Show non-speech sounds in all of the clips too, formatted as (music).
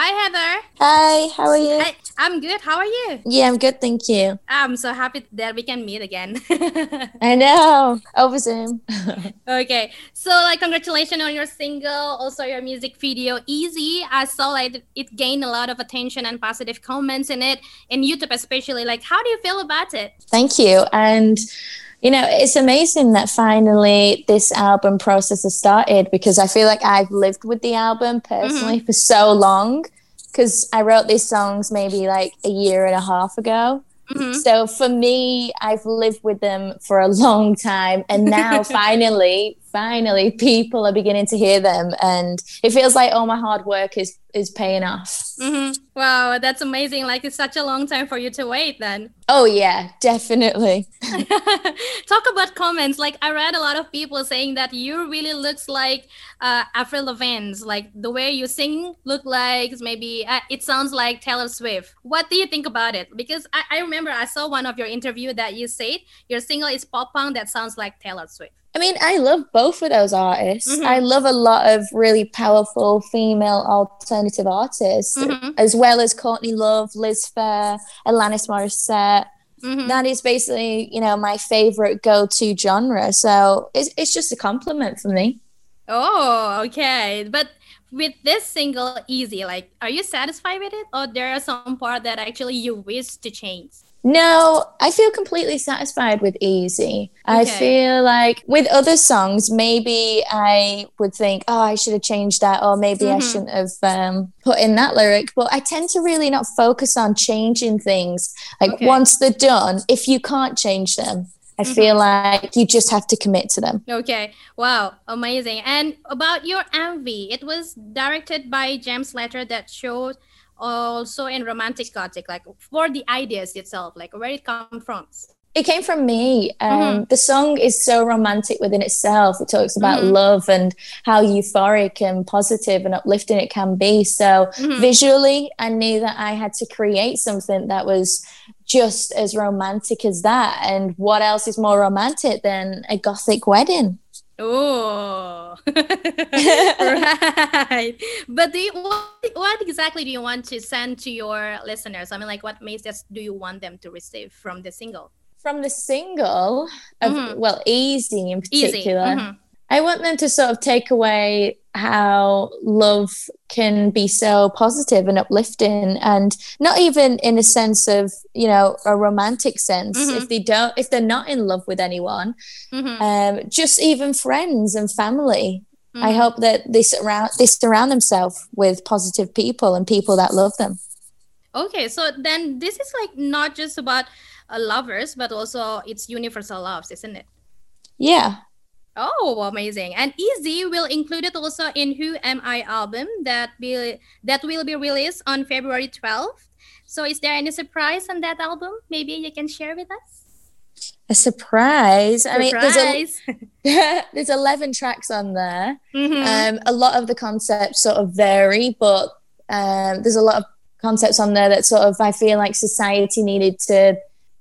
Hi, Heather. Hi, how are you? Hi, I'm good. How are you? Yeah, I'm good, thank you. I'm so happy that we can meet again. (laughs) I know, over Zoom. (laughs) okay, so like, congratulations on your single, also your music video, Easy. I saw like it gained a lot of attention and positive comments in it, in YouTube especially. Like, how do you feel about it? Thank you. And you know, it's amazing that finally this album process has started because I feel like I've lived with the album personally mm-hmm. for so long because I wrote these songs maybe like a year and a half ago. Mm-hmm. So for me, I've lived with them for a long time. And now (laughs) finally, finally, people are beginning to hear them. And it feels like all my hard work is, is paying off. Mm-hmm. Wow, that's amazing. Like it's such a long time for you to wait then. Oh, yeah, definitely. (laughs) Talk about comments. Like I read a lot of people saying that you really looks like uh, Avril Lavigne's. Like the way you sing look like maybe uh, it sounds like Taylor Swift. What do you think about it? Because I, I remember I saw one of your interview that you said your single is pop punk that sounds like Taylor Swift. I mean, I love both of those artists. Mm-hmm. I love a lot of really powerful female alternative artists, mm-hmm. as well as Courtney Love, Liz Phair, Alanis Morissette. Mm-hmm. That is basically, you know, my favorite go-to genre. So it's it's just a compliment for me. Oh, okay. But with this single, easy, like, are you satisfied with it, or there are some part that actually you wish to change? No, I feel completely satisfied with Easy. Okay. I feel like with other songs, maybe I would think, oh, I should have changed that, or maybe mm-hmm. I shouldn't have um, put in that lyric. But I tend to really not focus on changing things. Like okay. once they're done, if you can't change them, I mm-hmm. feel like you just have to commit to them. Okay. Wow. Amazing. And about your MV, it was directed by James Slater that showed also in romantic gothic like for the ideas itself like where it come from it came from me um, mm-hmm. the song is so romantic within itself it talks about mm-hmm. love and how euphoric and positive and uplifting it can be so mm-hmm. visually i knew that i had to create something that was just as romantic as that and what else is more romantic than a gothic wedding Oh, (laughs) right. But do you, what, what exactly do you want to send to your listeners? I mean, like, what messages do you want them to receive from the single? From the single, of, mm-hmm. well, Easy in particular. Easy. Mm-hmm. I want them to sort of take away how love can be so positive and uplifting and not even in a sense of you know a romantic sense mm-hmm. if they don't if they're not in love with anyone mm-hmm. um, just even friends and family mm-hmm. i hope that they surround they surround themselves with positive people and people that love them okay so then this is like not just about uh, lovers but also it's universal loves isn't it yeah Oh, amazing! And Easy will include it also in Who Am I album that will that will be released on February 12th. So, is there any surprise on that album? Maybe you can share with us. A surprise. surprise. I mean, there's, a, (laughs) (laughs) there's 11 tracks on there. Mm-hmm. Um, a lot of the concepts sort of vary, but um, there's a lot of concepts on there that sort of I feel like society needed to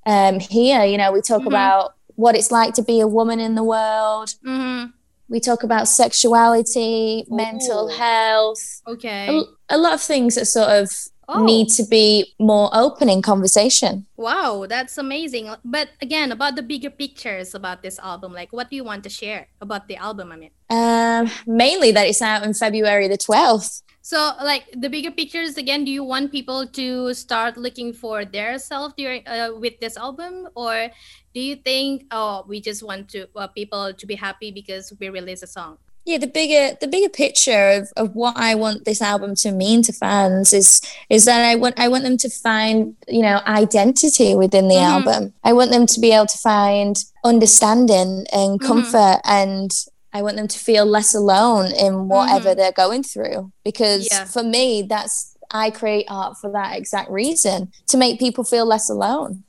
um, hear. You know, we talk mm-hmm. about what it's like to be a woman in the world. Mm-hmm. We talk about sexuality, Ooh. mental health. Okay. A, a, lot of things that sort of oh. need to be more open in conversation. Wow, that's amazing. But again, about the bigger pictures about this album, like what do you want to share about the album, I mean? Um, mainly that it's out in February the 12th. So, like the bigger pictures again, do you want people to start looking for their self during uh, with this album, or do you think oh we just want to uh, people to be happy because we release a song? Yeah, the bigger the bigger picture of, of what I want this album to mean to fans is is that I want I want them to find you know identity within the mm-hmm. album. I want them to be able to find understanding and mm-hmm. comfort mm-hmm. and I want them to feel less alone in whatever mm-hmm. they're going through. Because yeah. for me, that's I create art for that exact reason to make people feel less alone.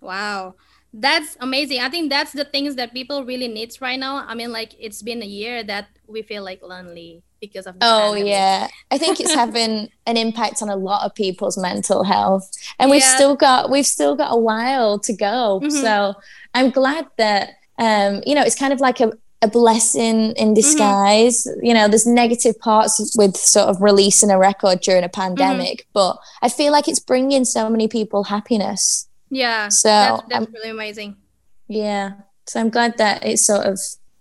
Wow. That's amazing. I think that's the things that people really needs right now. I mean, like it's been a year that we feel like lonely because of oh pandemic. yeah i think it's having (laughs) an impact on a lot of people's mental health and we've still got we've still got a while to go mm-hmm. so i'm glad that um you know it's kind of like a, a blessing in mm-hmm. disguise. Mm-hmm. You know, there's negative parts with sort of releasing a record during a pandemic, mm-hmm. but I feel like it's bringing so many people happiness. Yeah. So that's, that's really amazing. Yeah. So I'm glad that it sort of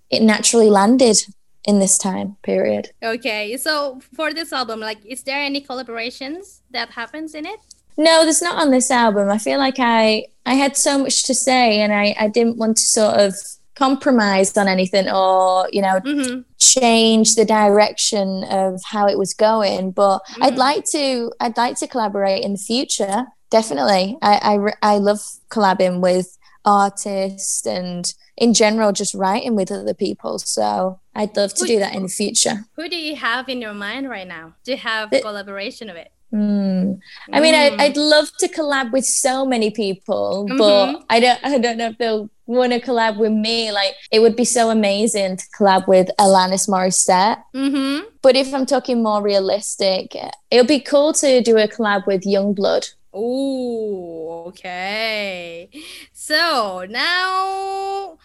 it naturally landed in this time period. Okay. So for this album, like is there any collaborations that happens in it? No, there's not on this album. I feel like I I had so much to say and I I didn't want to sort of compromise on anything or you know mm-hmm. change the direction of how it was going. But mm-hmm. i'd like to i'd like to collaborate in the future definitely. I i, I love collabing with artists and in general just writing with other people. So i'd love to who, do that in the future. who do you have in your mind right now do you have the, collaboration of it Mm. I mean, mm. I, would love to collab with so many people, mm-hmm. but I don't. (laughs) I don't know if they'll want to collab with me. Like, it would be so amazing to collab with Alanis Morissette. Mm-hmm. But if I'm talking more realistic, it would be cool to do a collab with Yungblud. Oh, okay. So now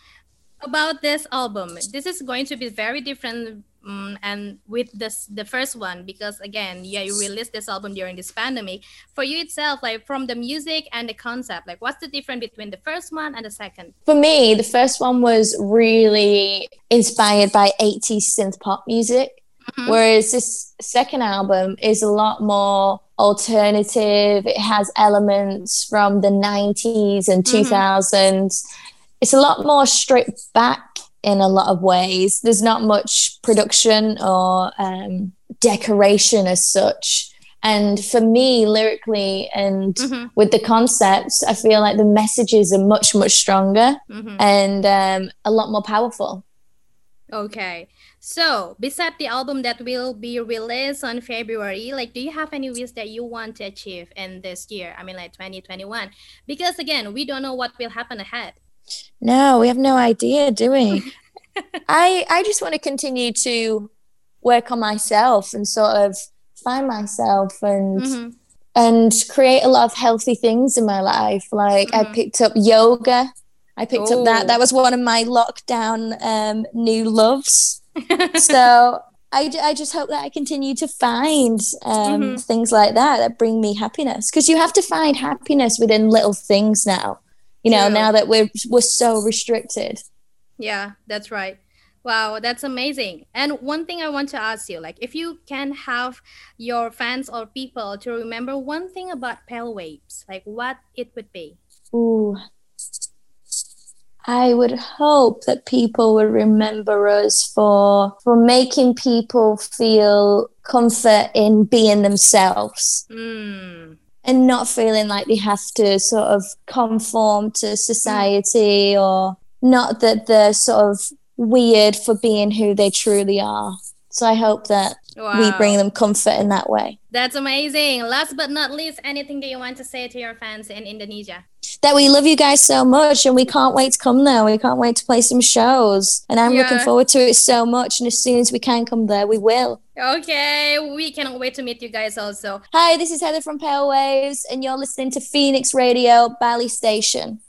about this album, this is going to be very different um, and with this the first one because again yeah you released this album during this pandemic for you itself like from the music and the concept like what's the difference between the first one and the second for me the first one was really inspired by 80s synth pop music mm-hmm. whereas this second album is a lot more alternative it has elements from the 90s and 2000s mm-hmm. it's a lot more stripped back in a lot of ways. There's not much production or um, decoration as such. And for me, lyrically and mm-hmm. with the concepts, I feel like the messages are much, much stronger mm-hmm. and um, a lot more powerful. Okay. So, beside the album that will be released on February, like, do you have any wish that you want to achieve in this year? I mean, like 2021? Because again, we don't know what will happen ahead. No, we have no idea, do we? (laughs) I I just want to continue to work on myself and sort of find myself and mm-hmm. and create a lot of healthy things in my life. Like mm-hmm. I picked up yoga. I picked Ooh. up that. That was one of my lockdown um, new loves. (laughs) so I, I just hope that I continue to find um, mm-hmm. things like that that bring me happiness because you have to find happiness within little things now you know, now that we're we're so restricted. Yeah, that's right. Wow, that's amazing. And one thing I want to ask you, like if you can have your fans or people to remember one thing about Pale Waves, like what it would be. Ooh. I would hope that people would remember us for for making people feel comfort in being themselves. Mm and not feeling like they have to sort of conform to society or not that they're sort of weird for being who they truly are. So I hope that wow. we bring them comfort in that way. That's amazing. Last but not least, anything that you want to say to your fans in Indonesia? That we love you guys so much and we can't wait to come there. We can't wait to play some shows. And I'm yeah. looking forward to it so much. And as soon as we can come there, we will. Okay, we cannot wait to meet you guys also. Hi, this is Heather from Pale Waves, and you're listening to Phoenix Radio, Bali Station.